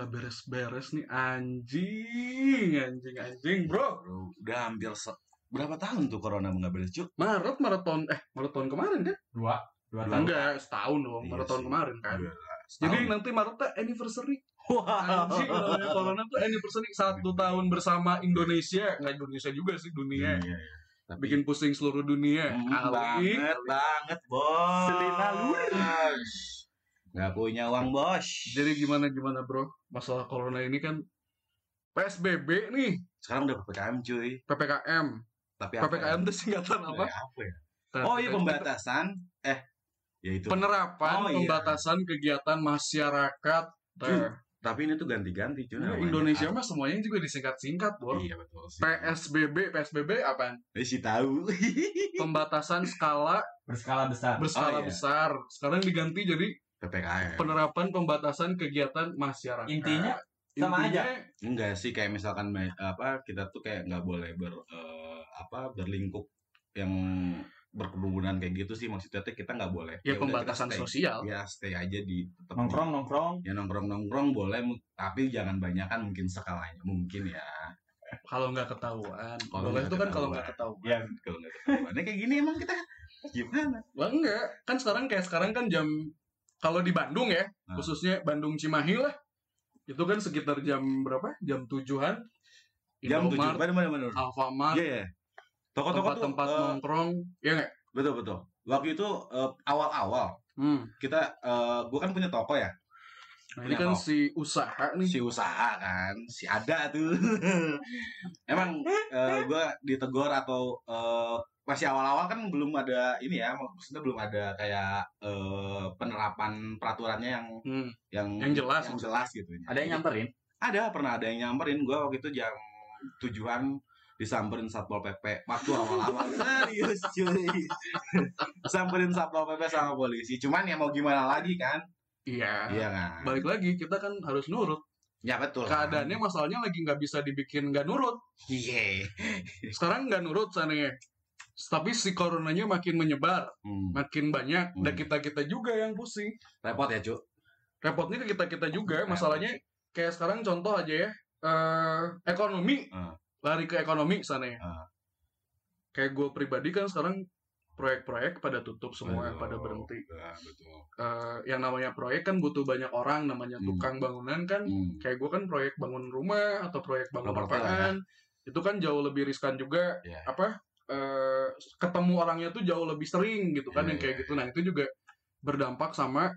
nggak beres-beres nih anjing, anjing, anjing, bro. Bro, udah hampir se- berapa tahun tuh corona nggak beres cuk? Maret, Maret tahun, eh Maret tahun kemarin kan? Dua. Dua tahun. Enggak, setahun dong, Iya Maret tahun sih. kemarin kan. Udah, Jadi setahun. nanti Maret tuh anniversary. Wah, Anjing, namanya corona tuh anniversary satu tahun bersama Indonesia, nggak Indonesia juga sih dunia. Iya, iya. Tapi Bikin pusing seluruh dunia. Hmm, banget, banget, bos. Selina lu. Nggak punya uang, bos. Jadi gimana gimana bro? Masalah corona ini kan PSBB nih, Sekarang udah PPKM, cuy. PPKM. Tapi apa PPKM ya? itu singkatan apa? Apa ya? Oh iya pembatasan. Eh, ya itu. Penerapan Oh, iya. pembatasan kegiatan masyarakat. Cuy, Nah, Tapi ini tuh ganti-ganti, cuy. Nah. Indonesia mah semuanya juga disingkat-singkat, Bor. Iya betul sih. PSBB, PSBB apaan? Eh, sih tahu. Pembatasan skala Berskala besar. berskala Oh, iya. besar. Sekarang diganti jadi PPKM. penerapan pembatasan kegiatan masyarakat. Intinya sama Intinya, Enggak sih kayak misalkan apa kita tuh kayak nggak boleh ber eh, apa berlingkup yang berkerumunan kayak gitu sih maksudnya tuh kita nggak boleh. ya udah, pembatasan stay. sosial. Ya stay aja di tetap nongkrong nongkrong. Ya nongkrong nongkrong boleh tapi jangan banyakan mungkin skalanya mungkin ya. Kalau nggak ketahuan. Kalau itu kan kalau nggak ketahuan. Ya, Kalau nggak ketahuan. Nah, kayak gini emang kita gimana? Wah enggak, kan sekarang kayak sekarang kan jam kalau di Bandung ya, Nah. khususnya Bandung Cimahi lah. Itu kan sekitar jam berapa? Jam tujuhan. Jam tujuh. Bener bener bener. Alfamart, Iya ya. Toko-toko tuh tempat-tempat nongkrong, ya nggak? betul betul. Waktu itu eh, awal-awal Hmm. kita eh gua kan punya toko ya. Nah, ini kan toko. si usaha nih. si usaha kan si ada tuh emang eh, gue ditegur atau eh, masih awal-awal kan belum ada ini ya maksudnya belum ada kayak eh, penerapan peraturannya yang Hmm. yang Yang jelas. yang jelas gitu ada yang nyamperin. ada pernah ada yang nyamperin gue waktu itu jam tujuan disamperin satpol pp waktu awal-awal serius cuy samperin satpol pp sama polisi cuman ya mau gimana lagi kan Iya. iya kan Balik lagi kita kan harus nurut. ya betul kan? Keadaannya masalahnya lagi nggak bisa dibikin nggak nurut. iya Sekarang nggak nurut sana Tapi si coronanya makin menyebar, Hmm. makin banyak, dan Hmm. kita kita juga yang pusing. repot ya cu repotnya ke kita kita juga masalahnya kayak sekarang contoh aja ya eh ekonomi Ah. lari ke ekonomi sana ya Ah. kayak gue pribadi kan sekarang proyek-proyek pada tutup semua Betul. pada berhenti Ya, betul. Eh, yang namanya proyek kan butuh banyak orang namanya Hmm. tukang bangunan kan Hmm. kayak gue kan proyek bangun rumah atau proyek bangun lah ya. itu kan jauh lebih riskan juga Ya. apa eh, ketemu orangnya tuh jauh lebih sering gitu kan Iya, yang kayak iya, gitu nah itu juga berdampak sama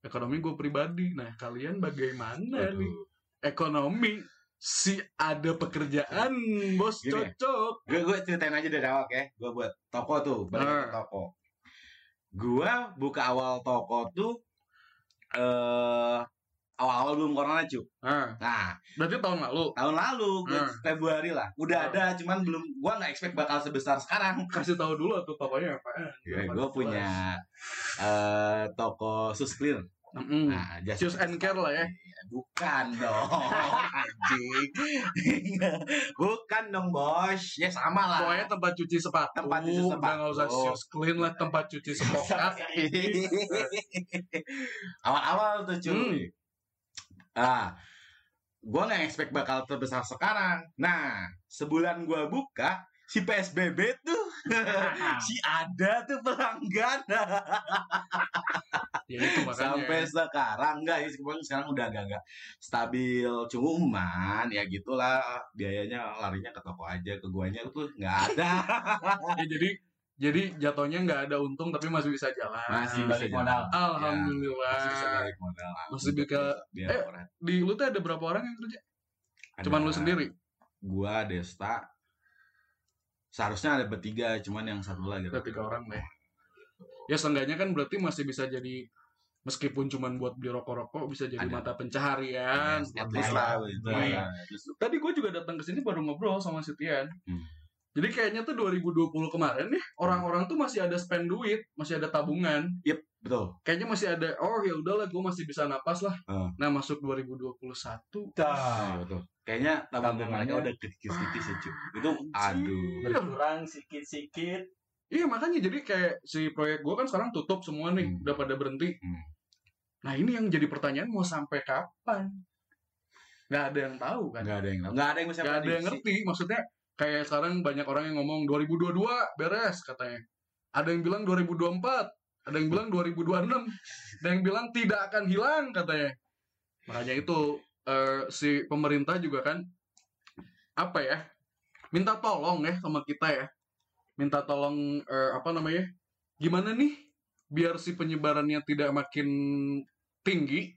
ekonomi gue pribadi. Nah kalian bagaimana nih? Aduh. ekonomi si ada pekerjaan bos Gini. cocok. Gue gue ceritain aja dari awal ya. Gue buat toko tuh, balik ke toko. Gue buka awal toko tuh eh awal-awal belum corona cu. nah Nah, berarti tahun lalu tahun lalu gue Ah. Februari lah. Udah Ah. ada, cuman belum. Gue nggak expect bakal sebesar sekarang. kasih tahu dulu tuh tokonya apaan gue punya eh toko sus clear. Mm-mm. Nah, just Choose and care lah ya Iya, Bukan dong, anjing. Bukan dong, bos. Ya sama lah. pokoknya tempat cuci sepatu Tempat cuci sepatu. udah usah shoes clean lah tempat cuci sepokat Awal-awal tuh cuy. Hmm. Ah, gue nggak expect bakal terbesar sekarang. Nah, sebulan gue buka, si PSBB tuh, si ada tuh pelanggan. ya itu makanya Sampai sekarang enggak sih, sekarang, sekarang udah agak-agak stabil. Cuman ya gitulah biayanya larinya ke toko aja, ke guanya tuh nggak ada. Ya, jadi jadi jatuhnya nggak ada untung tapi masih bisa jalan. Masih bisa balik modal. Alhamdulillah. Masih bisa balik modal. Masih bisa- eh, orang. Di lu tuh ada berapa orang yang kerja? Ada Cuman lu sendiri. Gua Desta. Seharusnya ada bertiga, cuman yang satu lagi. Ada tiga orang deh. Ya seenggaknya kan berarti masih bisa jadi meskipun cuman buat beli rokok-rokok bisa jadi Ada. mata pencaharian. At least lah. gitu. Iya. Least. Tadi gue juga datang ke sini baru ngobrol sama si Tian. Hmm. Jadi kayaknya tuh 2020 kemarin nih orang-orang tuh masih ada spend duit, masih ada tabungan. Betul. Kayaknya masih ada oh ya udahlah gue masih bisa napas lah. Hmm. Nah masuk 2021 Iya, betul. Kayaknya tabungan Tabungannya- mereka udah kikis-kikis ya, cuy. Itu aduh. Berkurang sikit-sikit. Iya makanya jadi kayak si proyek gue kan sekarang tutup semua nih, Hmm. udah pada berhenti. Hmm. Nah ini yang jadi pertanyaan mau sampai kapan? nggak ada yang tahu kan Nggak ada yang tahu. Nggak ada yang bisa nggak ada yang ngerti maksudnya kayak sekarang banyak orang yang ngomong 2022 beres katanya. Ada yang bilang 2024 ada yang bilang 2026 ada yang bilang tidak akan hilang katanya. Makanya itu eh, si pemerintah juga kan apa ya minta tolong ya sama kita ya. Minta tolong eh, apa namanya gimana nih biar si penyebarannya tidak makin tinggi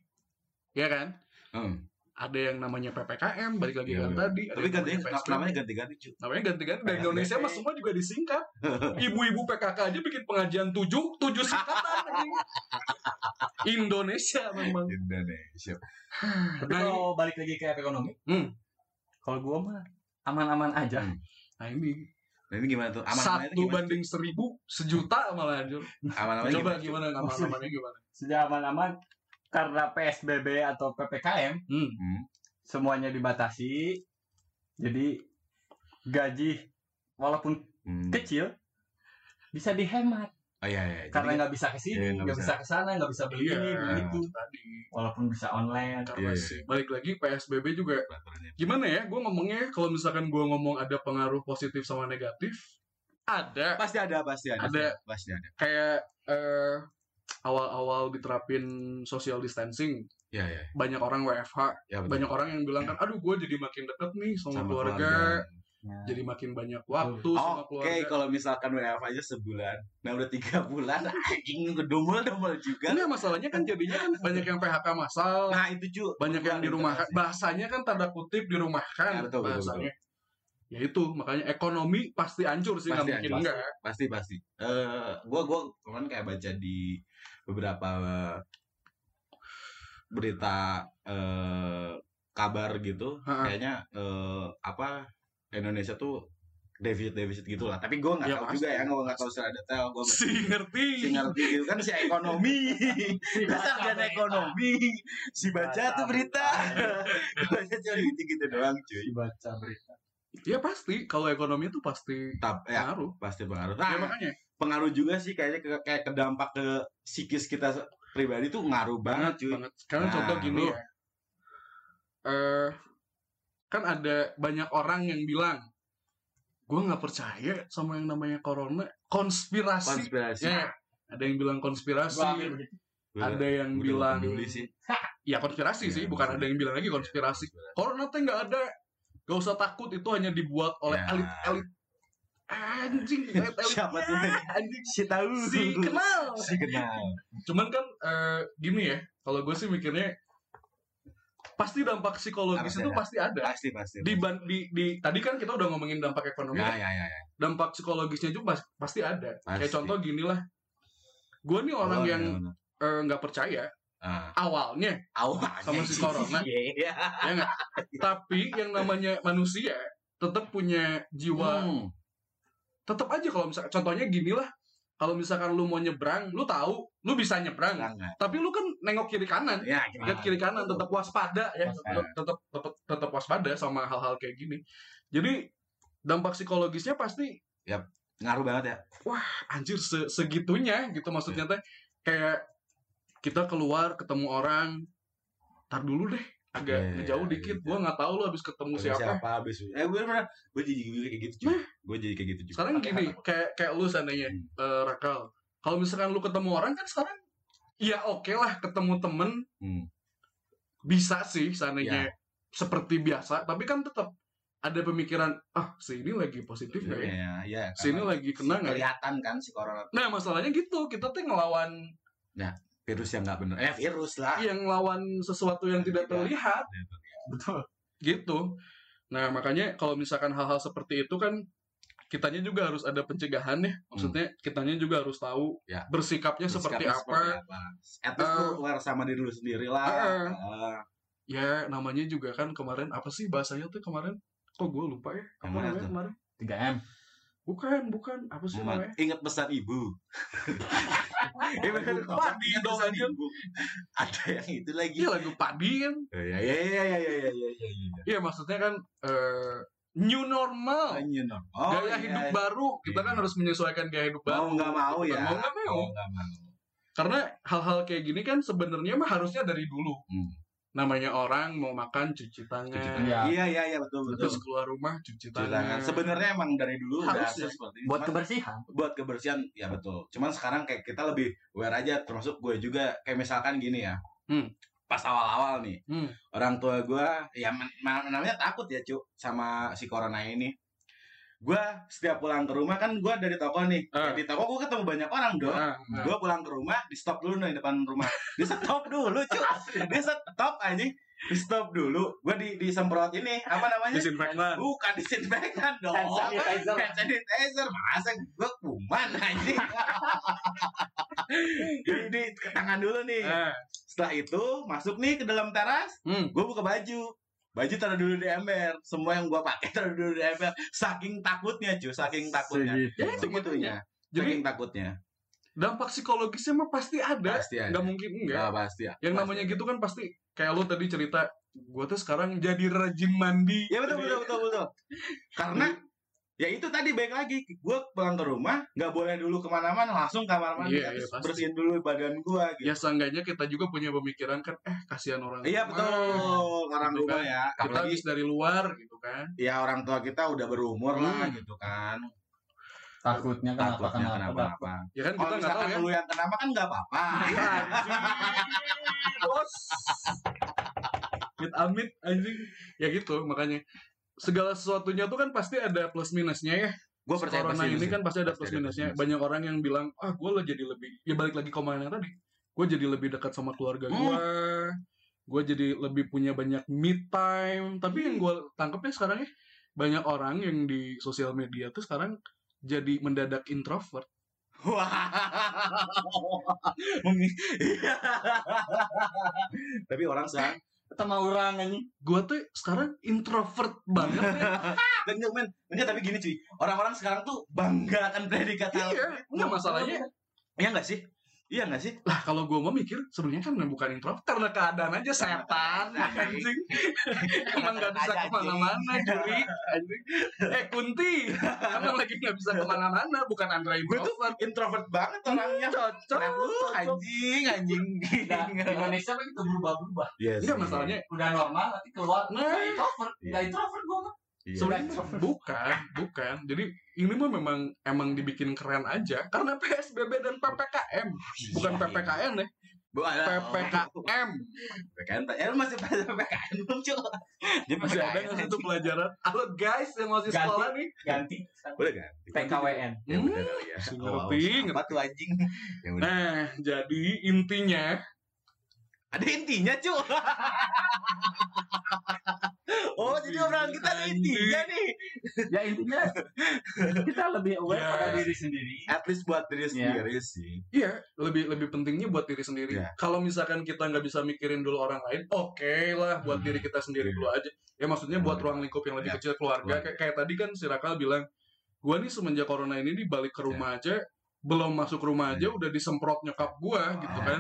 ya kan? Hmm. Ada yang namanya ppkm balik lagi Iya, kan iya. tadi Tapi gantinya PSBB. namanya ganti-ganti cuy. namanya ganti-ganti dan PSBB. Indonesia mah semua juga disingkat ibu-ibu PKK aja bikin pengajian tujuh tujuh singkatan. Indonesia memang Indonesia. Tapi Nah, kalau balik lagi ke ekonomi, Hmm. kalau gua mah aman-aman aja. Hmm. nah ini Nah ini gimana tuh? Aman satu banding seribu sejuta malah anjir Aman coba gimana aman-amannya gimana Sudah aman-aman karena PSBB atau PPKM hmm. Semuanya dibatasi. Jadi gaji walaupun Hmm. kecil bisa dihemat Oh iya iya. karena nggak bisa ke Iya, sini, nggak nggak bisa. bisa ke sana, nggak bisa beli Iya. ini, beli itu, tadi walaupun bisa online. karena Iya, iya. si balik lagi PSBB juga gimana ya gue ngomongnya kalau misalkan gue ngomong ada pengaruh positif sama negatif ada Pasti ada, pasti ada. Ada. Pasti ada. kayak eh, awal-awal diterapin social distancing Iya iya. banyak orang WFH Ya betul. banyak orang yang bilang kan aduh gue jadi makin deket nih sama, Sama keluarga, Nah, jadi makin banyak waktu Oh, sama Oke, keluarga kalau misalkan WFH aja sebulan, nah udah tiga bulan, anjing kedumel dumel juga. Enggak masalahnya kan jadinya kan banyak yang PHK massal Nah itu cu, banyak yang dirumahkan bahasanya kan tanda kutip dirumahkan Ya, betul, betul, bahasanya ya itu makanya ekonomi pasti hancur sih nggak Pasti mungkin hancur. enggak pasti pasti. Eh, gua gua kemarin kayak baca di beberapa berita eh kabar gitu, Ha-ha. kayaknya eh apa Indonesia tuh defisit defisit gitulah. Tapi gua nggak Ya, tahu pasti. juga ya, gua nggak tahu secara detail. Gua si ngerti si ngerti gitu kan si ekonomi baca sarjana berita. ekonomi si baca tuh berita baca cuma gitu gitu doang cuy baca berita. ya pasti kalau ekonomi itu pasti Tap, ya pengaruh pasti pengaruh ya nah, makanya pengaruh juga sih kayaknya ke, kayak ke dampak ke psikis kita pribadi tuh ngaruh banget cuy. Banget. Sekarang Nah, contoh gini ya. Eh kan ada banyak orang yang bilang gue nggak percaya sama yang namanya corona. Konspirasi. Konspirasi. Ya ada yang bilang konspirasi. Ada yang bilang peduli sih. Ya konspirasi Iya, sih bukan ada yang bilang lagi konspirasi. Corona tuh nggak ada. Gak usah takut itu hanya dibuat oleh Ya. Anjing Siapa tuh? anjing si tahu si kenal si kenal cuman kan eh, gini ya kalau gue sih mikirnya pasti dampak psikologis Harus itu ada. pasti ada pasti pasti di, ban- di di tadi kan kita udah ngomongin dampak ekonomi ya ya ya, ya. dampak psikologisnya juga pas- pasti ada kayak Pasti. contoh gini lah gue nih orang Oh, yang eh, nggak percaya ah awalnya awalnya Sama si corona. Iya. ya tapi yang namanya manusia tetap punya jiwa Hmm. Tetap aja kalau misalkan contohnya gini lah. Kalau misalkan lu mau nyebrang lu tahu lu bisa nyebrang. Enggak. tapi lu kan nengok kiri kanan. Ya lihat kiri kanan tetap waspada ya. Tetap tetap tetap, waspada sama hal-hal kayak gini. Jadi dampak psikologisnya pasti ngaruh banget ya. Anjir se- segitunya gitu maksudnya teh. Kayak kita keluar ketemu orang tar dulu deh agak Iya, ngejauh iya, dikit. iya. gua nggak tahu lu habis ketemu Sama siapa. siapa habis eh gue pernah gue jadi gue kayak gitu cuy gue jadi kayak gitu juga. Sekarang gini kayak kayak lu seandainya Hmm. eh, Rakal. Kalau misalkan lu ketemu orang kan sekarang ya oke lah ketemu temen. Hmm. bisa sih seandainya seperti biasa tapi kan tetap ada pemikiran ah si ini lagi positif nggak ya? Ya ya si ini lagi kena nggak ya? kelihatan kan si corona. Nah masalahnya gitu kita tuh ngelawan virus yang nggak bener eh virus lah yang ngelawan sesuatu yang tidak Tidak. terlihat Betul. gitu nah makanya kalau misalkan hal-hal seperti itu kan kitanya juga harus ada pencegahan ya maksudnya kitanya juga harus tahu Ya. bersikapnya seperti apa Bersikapnya seperti apa least Eh. sama diri lu sendiri lah Eh. Eh, ya namanya juga kan kemarin apa sih bahasanya tuh kemarin kok gue lupa ya apa namanya tuh? kemarin 3M. Bukan, bukan. Apa sih namanya? Ingat pesan ibu. Ingat benar Pak dong aja. Ada yang itu lagi. Iya lagu Pak Di kan. Iya iya iya, iya iya iya iya iya iya iya. Iya maksudnya kan uh, new normal. New normal. Oh, gaya yeah. hidup baru. Kita yeah. kan harus menyesuaikan gaya hidup baru. Mau nggak mau ya. Mau nggak mau. Mau ya. mau. Karena hal-hal kayak gini kan sebenarnya mah harusnya dari dulu. Hmm namanya orang mau makan cuci tangan. Cuci tangan. Iya. Iya iya iya betul betul. Terus keluar rumah cuci Cuci tangan. tangan. Sebenarnya emang dari dulu udah Harus ya. seperti ini. Buat Cuman kebersihan. buat kebersihan ya betul. Cuman sekarang kayak kita lebih aware aja termasuk gue juga kayak misalkan gini ya. Hmm. Pas awal-awal nih, Hmm. orang tua gue ya namanya takut ya cuk sama si corona ini. Gue setiap pulang ke rumah kan gue dari toko nih. Ah. Ya, di toko gue ketemu banyak orang dong. Nah, nah. Gue pulang ke rumah, di stop dulu nih depan rumah. Di stop dulu, cuy. Di stop aja. Di stop dulu. Gue di disemprot ini apa namanya? Disinfektan. Bukan disinfektan dong. Hand sanitizer. Hand sanitizer. Masa gue kuman aja. di, di ke tangan dulu nih. Eh, Setelah itu masuk nih ke dalam teras. hmm. Gue buka baju. Baju taruh dulu di ember. Semua yang gue pakai taruh dulu di ember. Saking takutnya cuy. Saking takutnya. Segitu. Ya, itu Segitunya. Jadi Saking takutnya. dampak psikologisnya mah pasti ada. Pasti ada. Nggak mungkin enggak. Ya, pasti ya. Yang Pasti. namanya gitu kan pasti kayak lu tadi cerita, gue tuh sekarang jadi rajin mandi. Ya betul betul betul betul. Karena ya itu tadi baik lagi, gue pulang ke rumah nggak boleh dulu ke mana-mana, langsung kamar mandi Iya, habis iya, pasti. bersihin dulu badan gue. Gitu. Ya seenggaknya kita juga punya pemikiran kan, eh kasihan orang Iya rumah. betul orang Gitu rumah kan. ya. Kita Apalagi habis dari luar gitu kan. ya orang tua kita udah berumur lah Hmm. gitu kan. Takutnya kenapa Takutnya kenapa. kenapa-napa. Ya kan kita Kalau nggak tahu ya. lu yang kenapa kan nggak apa-apa. Bos. Amit amit anjing. Ya gitu makanya segala sesuatunya tuh kan pasti ada plus minusnya ya. Gue percaya Corona pasti ini kan pasti ada Pasti plus ada minusnya. plus. Banyak orang yang bilang, ah gue lah jadi lebih, ya balik lagi ke yang tadi. Gue jadi lebih dekat sama keluarga Hmm. gue. Gue jadi lebih punya banyak me time. Tapi yang gue tangkapnya sekarang ya, banyak orang yang di sosial media tuh sekarang jadi mendadak introvert. Wah. Tapi orang sekarang Sama orang ini. Gue tuh sekarang introvert banget ya. Dan enggak, men. Enggak, tapi gini cuy. Orang-orang sekarang tuh bangga akan predikat Iya, itu. enggak masalahnya. Iya enggak sih? Iya enggak sih? Lah kalau gue mau mikir sebenarnya kan bukan introvert karena keadaan aja setan anjing. Emang nggak bisa ke mana-mana juri anjing. Eh Kunti, emang lagi nggak bisa ke mana-mana bukan Andra Gue tuh introvert. introvert banget orangnya. Cocok. Kenapa lu anjing anjing. Nah, Indonesia begitu berubah-berubah. Iya Enggak masalahnya Udah normal nanti keluar. Nah. Nah, introvert. Iya. Nggak introvert gue mah. Iya. sebenarnya bukan, bukan. Jadi ini mah memang emang dibikin keren aja karena PSBB dan PPKM, bukan PPKN ya, PPKM. PPKM. Ya masih PPKM belum cuy. Dia Masih ada nggak sih itu pelajaran? Halo guys yang masih Ganti. sekolah nih. Ganti. Udah ganti. PKWN. Ya Hmm, udah kali ya. ngerti, Oh, ngerti. Apa tuh anjing? Ya. Nah, jadi intinya Ada intinya cuy. Oh, jadi obrolan kita ada intinya nih. Ya intinya kita lebih aware Ya. pada diri sendiri. At least buat diri Iya. sendiri sih. Iya, lebih lebih pentingnya buat diri sendiri. Iya. Kalau misalkan kita nggak bisa mikirin dulu orang lain, oke lah buat Hmm. diri kita sendiri Iya. dulu aja. Ya maksudnya buat Iya. ruang lingkup yang lebih Iya. kecil keluarga. Kayak, kayak tadi kan si Rakal bilang, gua nih semenjak corona ini di balik ke rumah aja, belum masuk rumah aja Iya. udah disemprot nyokap gua gitu Ah, kan.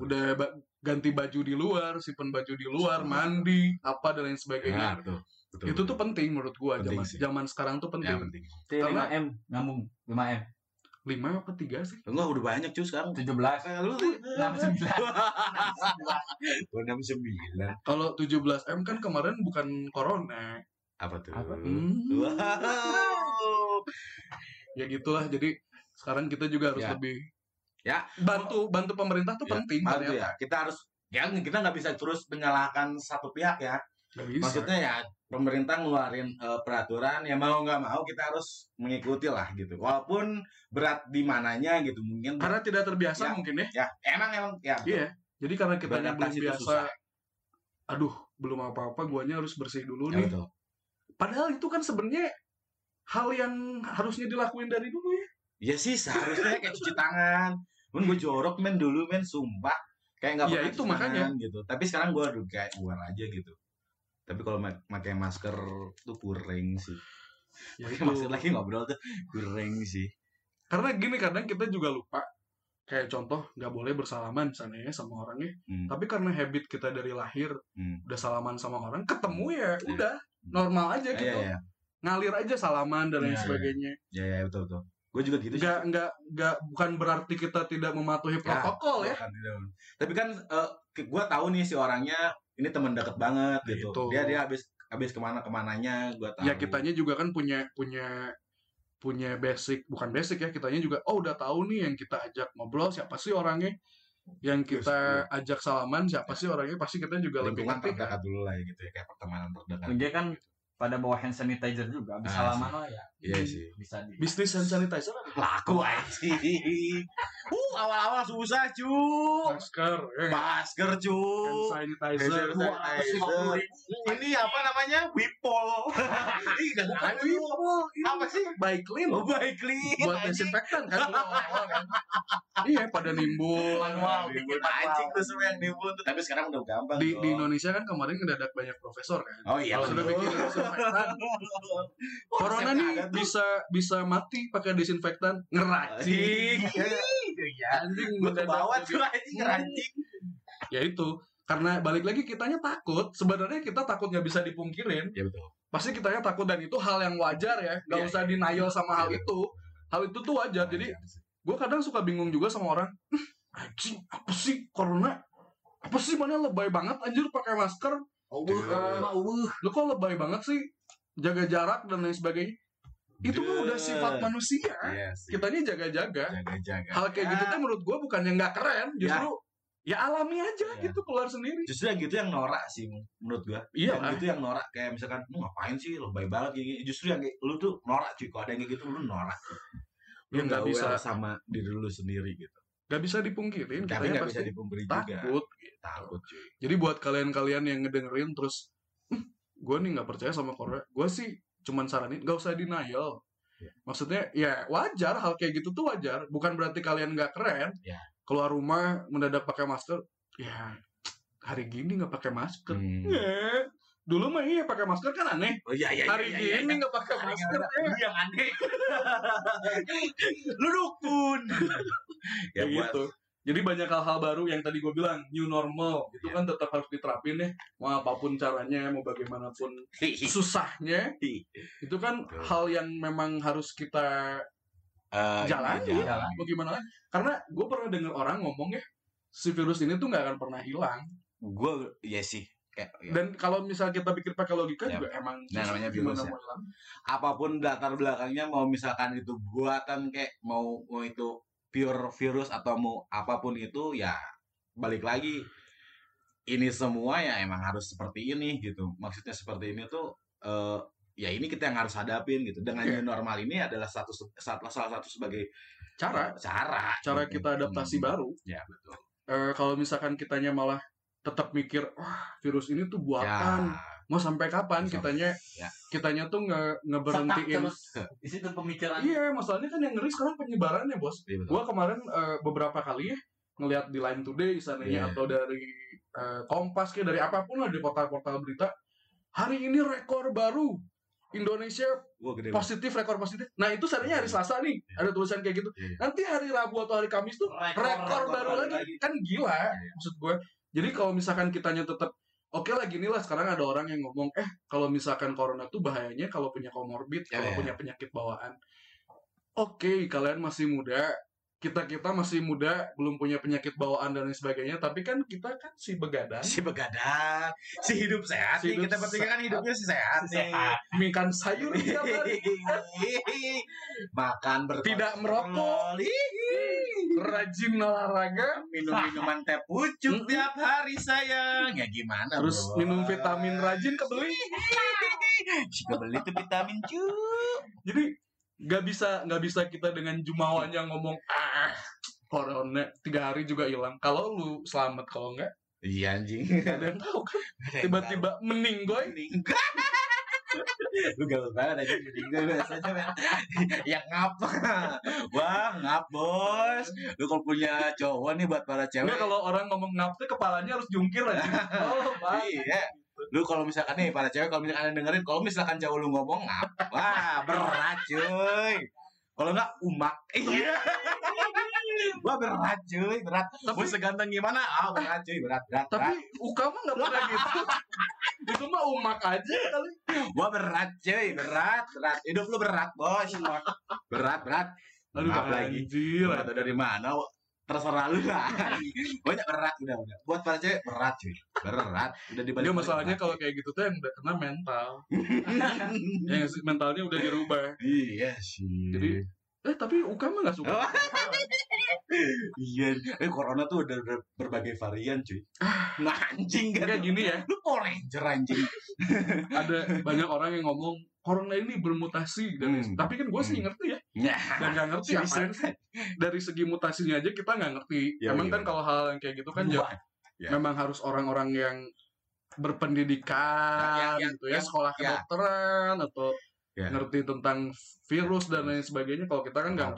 Udah ba- ganti baju di luar, simpen baju di luar, mandi, apa dan lain Nah, sebagainya. betul. Betul. Itu tuh penting menurut gua Penting zaman sih. zaman sekarang tuh ya, penting. penting. T 5M ngambung 5M. Lima apa tiga sih? Enggak udah banyak cuy sekarang. 17. Eh, lu 69. Gua 69. Kalau 17M kan kemarin bukan corona. Apa tuh? Apa? Hmm. Wow. ya gitulah jadi sekarang kita juga harus Ya. lebih Ya. bantu bantu pemerintah tuh Ya, penting Bantu ternyata. ya. Kita harus ya kita nggak bisa terus menyalahkan satu pihak ya. Bisa. Maksudnya ya pemerintah ngeluarin eh, peraturan ya mau nggak mau kita harus mengikuti lah gitu. Walaupun berat di mananya gitu mungkin. karena tidak terbiasa Ya. mungkin ya ya emang emang ya. iya jadi karena kita belum biasa susah. aduh belum apa-apa guanya harus bersih dulu Ya, nih betul. padahal itu kan sebenarnya hal yang harusnya dilakuin dari dulu ya Ya sih seharusnya kayak cuci tangan. Men gue jorok men dulu men sumpah. Kayak nggak Iya, pernah itu cuci makanya. tangan gitu. Tapi sekarang gue udah kayak aware aja gitu. Tapi kalau pakai masker tuh kurang sih. ya Pakai masker lagi ngobrol tuh kurang sih. karena gini kadang kita juga lupa kayak contoh nggak boleh bersalaman misalnya ya sama orangnya Hmm. tapi karena habit kita dari lahir Hmm. udah salaman sama orang ketemu ya Iya. udah normal aja Iya gitu iya ngalir aja salaman dan lain Iya, iya. sebagainya iya iya betul betul. Gue juga gitu. sih. nggak nggak nggak bukan berarti kita tidak mematuhi protokol ya, Bukan, tidak. Tapi kan gue tahu nih si orangnya ini teman deket banget gitu. Itu. Dia dia habis habis ke mana ke mananya gue tahu. ya kitanya juga kan punya punya punya basic bukan basic ya kitanya juga oh udah tahu nih yang kita ajak ngobrol siapa sih orangnya yang kita ajak salaman siapa sih orangnya pasti kita juga lebih ngerti kan. dulu lah ya gitu ya kayak pertemanan terdekat. Dia kan pada bawa hand sanitizer juga, habis Ah, salaman lah ya. Iya sih. Bisa di. bisnis hand sanitizer Laku anjing. Uh, awal-awal susah, cu. masker eh, Masker, cu. hand sanitizer Hand sanitizer. Ini apa namanya? Wipol. Ih, gak ada Apa sih? baik clean Oh, baik clean. buat desinfektan kan kan. iya pada nimbul Manual, Nimbul. bikin anjing tuh semua yang tuh. Tapi sekarang udah gampang. di, di Indonesia kan kemarin ngedadak banyak profesor kan Oh iya, sudah bikin corona nih bisa bisa mati pakai desinfektan ngeracik. Iya. anjing Gue ke bawah mendadak tuh anjing ngeracik. ya itu karena balik lagi kitanya takut. Sebenarnya kita takut nggak bisa dipungkirin. Ya betul. pasti kitanya takut dan itu hal yang wajar ya. Nggak Iya, usah denial sama hal Iya. itu. Hal itu tuh wajar. Jadi gue kadang suka bingung juga sama orang. "Ih, anjing apa sih corona? Apa sih mana lebay banget anjir pakai masker Oh, Eh, lu kok lebay banget sih jaga jarak dan lain sebagainya itu mah udah sifat manusia Iya sih. kitanya jaga-jaga Jaga-jaga. hal kayak gitu Ya, tuh menurut gue bukan yang nggak keren justru ya, alami aja Ya. gitu keluar sendiri Justru yang gitu yang norak sih menurut gua. iya yang gitu yang norak kayak misalkan lu ngapain sih lebay banget kayak gini. Justru yang kayak lu tuh norak cuy. Kalau ada yang kayak gitu lu norak. Lu Ya, nggak bisa sama diri lu sendiri gitu. Nggak bisa dipungkirin Tapi nggak pasti bisa dipungkiri juga. takut Takut cuy. jadi buat kalian-kalian yang ngedengerin terus gue nih nggak percaya sama Korea gue sih cuman saranin gak usah denial Iya. maksudnya ya wajar hal kayak gitu tuh wajar bukan berarti kalian nggak keren Iya. keluar rumah mendadak pakai masker ya hari gini nggak pakai masker Hmm. Eh, dulu mah iya pakai masker kan aneh Oh iya iya hari iya, iya, gini iya. nggak pakai masker. Lu yang aneh. lu dukun. ya gitu jadi banyak hal-hal baru yang tadi gue bilang new normal itu Iya. kan tetap harus diterapin ya mau apa pun caranya mau bagaimanapun susahnya itu kan Betul. hal yang memang harus kita Eh, jalani ini ya mau gimana lagi karena gue pernah dengar orang ngomong ya si virus ini tuh nggak akan pernah hilang Gue ya sih kayak ya. dan kalau misal kita pikir pakai logika Ya. juga emang Nah, namanya gimana virus ya. mau hilang apa pun latar belakangnya mau misalkan itu buatan kayak mau mau itu pure virus atau mau apa pun itu ya balik lagi ini semua ya emang harus seperti ini gitu. Maksudnya seperti ini tuh eh, ya ini kita yang harus hadapin gitu. Dengan Iya. new normal ini adalah satu salah salah satu sebagai cara. Cara. Cara gitu. kita adaptasi Hmm. baru. Ya betul. Eh, kalau misalkan kitanya malah tetap mikir wah virus ini tuh buatan. Ya mau sampai kapan Sampai- kitanya ya. kitanya tuh nge ngeberhentiin di situ pemikiran. iya masalahnya kan yang ngeri sekarang penyebarannya bos iya, betul. gua kemarin eh, beberapa kali ya ngelihat di Line Today sananya Iya. atau dari eh, Kompas kayak dari apa pun lah di portal-portal berita hari ini rekor baru Indonesia Wah, gede positif rekor positif nah itu seandainya hari Selasa nih Iya. ada tulisan kayak gitu Iya. nanti hari Rabu atau hari Kamis tuh Rekor, rekor, rekor baru baru lagi. lagi. kan gila Iya. maksud gue jadi kalau misalkan kitanya tetap oke lah gini lah sekarang ada orang yang ngomong eh kalau misalkan corona tuh bahayanya kalau punya komorbid Ya, kalau ya. punya penyakit bawaan oke kalian masih muda kita kita masih muda belum punya penyakit bawaan dan lain sebagainya tapi kan kita kan si begadang. Si begadang si hidup sehat Si nih. hidup kita bertiga kan hidupnya si sehat nih Sehat. makan sayur tiap hari makan berkonsumsi. Tidak merokok. rajin olahraga. Minum minuman teh pucuk tiap hari sayang. Ya gimana terus bos? minum vitamin rajin kebeli. Jika beli tuh vitamin cu. Jadi nggak bisa nggak bisa kita dengan jumawanya ngomong ah corona tiga hari juga hilang. Kalau lu selamat kalau enggak iya anjing. nggak ada yang tahu kan. Tiba-tiba meninggoy meninggal lu gaul banget aja meninggal biasanya men. yang ngap. Wah ngap bos. Lu kalau punya cowok nih buat para cewek. Nggak, kalau orang ngomong ngap tuh kepalanya harus jungkir aja oh bang. Iya. Lu kalau misalkan nih para cewek kalau misalkan dengerin kalau misalkan cowok lu ngomong ngap, wah berat cuy. Kalau enggak umak. Iya. Wah berat cuy, berat. Mau tapi seganteng gimana? Ah berat cuy, berat, berat. tapi berat. uka mah nggak pernah gitu itu mah umak aja kali Wah berat cuy, berat, berat. Hidup lu berat, Bos. Berat, berat. aduh Maaf lagi. anjir Gila, dari mana? Terserah lu lah. Banyak berat udah udah. Buat para cewek berat cuy. Berat. Udah dibalik. Dia masalahnya kalau kayak gitu tuh yang udah kena mental. ya sih? mentalnya udah dirubah. Iya sih. Jadi, Eh tapi UK mah gak suka. Oh. iya. Eh corona tuh udah ber- berbagai varian cuy. Nah anjing kan. Kayak gini ya, Lu Power Ranger anjing. ada banyak orang yang ngomong corona ini bermutasi dan Hmm. tapi kan gue sih Hmm. ngerti ya Ya. dan nggak ngerti sih dari segi mutasinya aja kita nggak ngerti Ya, emang iya. kan kalau hal yang kayak gitu kan ya, Ya. memang harus orang-orang yang berpendidikan Ya, yang- gitu ya yang- sekolah ya. kedokteran atau Ya. ngerti tentang virus dan lain sebagainya kalau kita kan nggak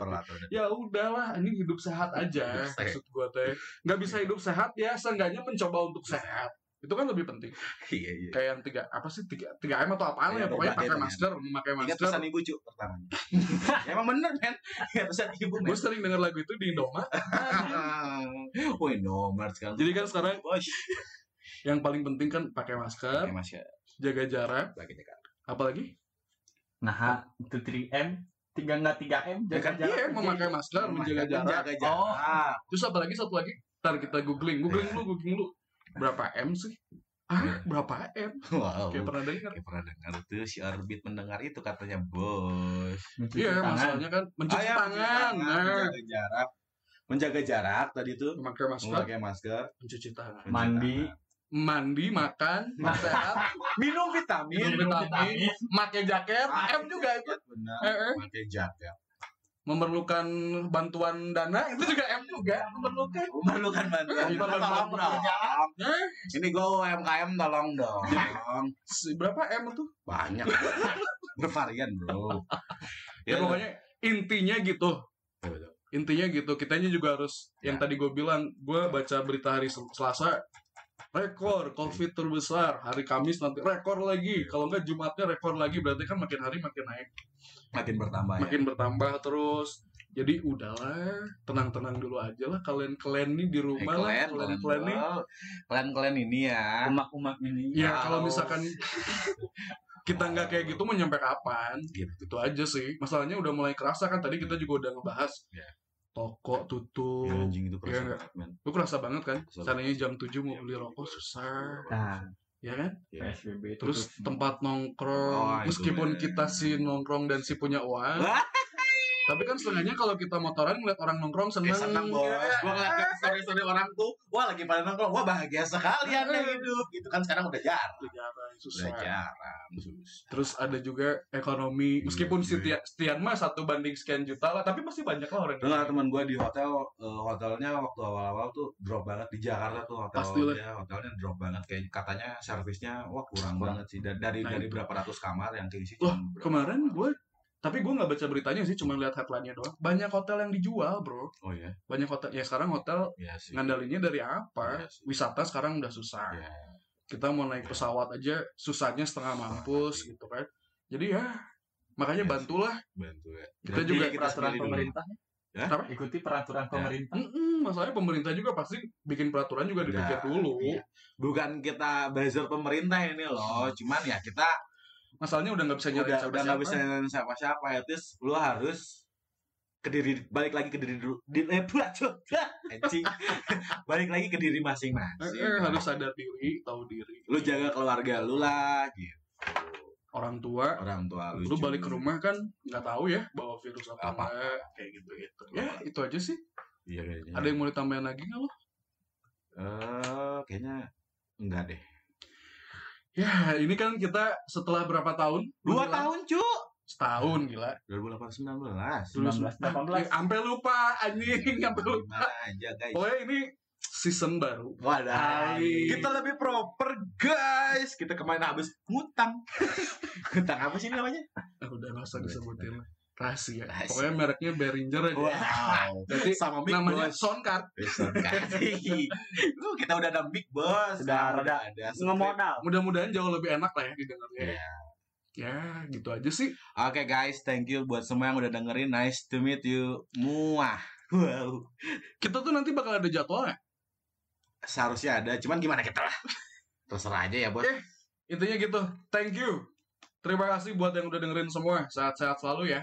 ya udahlah ini hidup sehat aja Hidup maksud gue teh nggak bisa hidup sehat ya seenggaknya mencoba untuk sehat itu kan lebih penting Iya iya. kayak yang tiga apa sih tiga tiga m atau apaan Iya, ya pokoknya berbagai pakai dengan- masker memakai Ingat masker pesan ibu cu pertamanya. Ya, Emang bener men. Ingat pesan ibu gue sering denger lagu itu di Indomaret Woi nomor sekarang. Jadi kan sekarang bos. yang paling penting kan pakai masker Oke, Mas ya. jaga jarak apalagi Nah, itu 3M, tiga nggak 3M, jaga Kan, jarak. iya memakai masker menjaga jarak. Menjaga jarak. terus apalagi satu lagi? Ntar kita googling. Googling dulu googling dulu. Berapa m sih? Ah berapa m? Wow. kayak pernah dengar. Kayak pernah dengar tuh si Orbit mendengar itu katanya bos. Mencuci iya tangan. masalahnya kan mencuci Ah, ya, tangan nah. menjaga jarak. Menjaga jarak tadi tuh. Memakai masker. Memakai masker, mencuci tangan. Mencuci Mandi. tangan. Mandi makan sehat minum vitamin, minum vitamin pakai jaket m juga itu benar, Eh, eh. pakai jaket. memerlukan bantuan dana itu juga m juga memerlukan Memerlukan bantuan. Memerlukan Tolong dong. Eh, Ini gue UMKM tolong dong. berapa m tuh Banyak. Bervarian bro. ya, pokoknya intinya gitu intinya gitu kitanya juga harus yang Ya. tadi gue bilang gue baca berita hari Sel- Selasa rekor covid terbesar hari Kamis nanti rekor lagi kalau enggak Jumatnya rekor lagi berarti kan makin hari makin naik makin bertambah ya. makin bertambah terus jadi udahlah tenang-tenang dulu aja lah kalian kalian nih di Eh, rumah lah kalian, kalian kalian, kalian nih kalian kalian ini ya. Umak-umak ini. ya Wow. kalau misalkan kita nggak kayak gitu mau nyampe kapan Gitu. itu aja sih masalahnya udah mulai kerasa kan tadi kita juga udah ngebahas Ya. Toko tutup. Ya, anjing itu Iya, kerasa nggak? banget, men. lu kerasa banget kan? Caranya jam 7 mau beli rokok susah. Nah, ya kan? Ya. PSBB terus tempat nongkrong. Oh, meskipun ya. kita si nongkrong dan si punya uang. Wah. Tapi kan setengahnya kalau kita motoran ngeliat orang nongkrong Eh, seneng, bos. Ya. Gua ngeliat story-story orang tuh, wah lagi pada nongkrong, wah bahagia sekali anda hidup. Gitu kan sekarang udah jarang. Udah jarang, Udah susah jarang. Susah. terus ada juga ekonomi Iya, meskipun iya. si Tia- Stian mah satu banding sekian juta lah tapi masih banyak lah orang Dengar teman gua di hotel, eh, hotelnya waktu awal-awal tuh drop banget di Jakarta tuh Pastilah. hotelnya, hotelnya drop banget kayak katanya servisnya wah kurang Kurang. banget sih dari dari, Nah, dari itu. berapa ratus kamar yang keisi Wah, kemarin gue tapi gue nggak baca beritanya sih cuma lihat headline-nya doang banyak hotel yang dijual bro Oh iya, banyak hotel ya sekarang hotel iya sih. ngandalinnya dari apa Iya sih. wisata sekarang udah susah Iya. kita mau naik pesawat aja susahnya setengah mampus gitu kan jadi ya makanya Iya sih. bantulah Bantu ya. Kita juga kita peraturan pemerintah. Ya? Apa? Ikuti peraturan pemerintah. Mm-mm, masalahnya pemerintah juga pasti bikin peraturan juga dipikir dulu iya. Bukan kita buzzer pemerintah ini loh, cuman ya kita masalahnya udah nggak bisa nyari udah udah nggak bisa siapa nyalain siapa-siapa ya. Terus lu harus ke diri balik lagi ke diri dulu. Di eh anjing. Balik lagi ke diri masing-masing. Harus sadar diri tahu diri. Lu jaga keluarga lu lah gitu. Orang tua. Orang tua lu lu balik ke rumah kan nggak tahu ya bawa virus apa, Apa. enggak. Kayak gitu gitu ya itu aja sih. Iya kayaknya. Ada yang mau ditambahin lagi nggak lo? Eh kayaknya enggak deh ya ini kan kita setelah berapa tahun dua Gila. tahun cu setahun gila 2018 19, 18. Eh, sampai lupa anjing sampai lupa aja guys pokoknya ini season baru Wadah, kita lebih proper guys. Kita kemarin habis ngutang. ngutang apa sih namanya? Ah, udah nggak usah disebutin lah. Rahasia Rahasia. pokoknya mereknya Behringer aja Wow. Berarti sama Big namanya Boss. Soundcard. Lu kita udah ada Big Boss. Sudah Nah, rada ada. Ngemodal. mudah-mudahan jauh lebih enak lah ya didengarnya Iya. ya gitu aja sih Oke guys, thank you buat semua yang udah dengerin. Nice to meet you. Muah. Wow. kita tuh nanti bakal ada jadwalnya Seharusnya ada, cuman gimana kita lah. Terserah aja ya, Bos. Eh. intinya gitu thank you terima kasih buat yang udah dengerin semua sehat-sehat selalu ya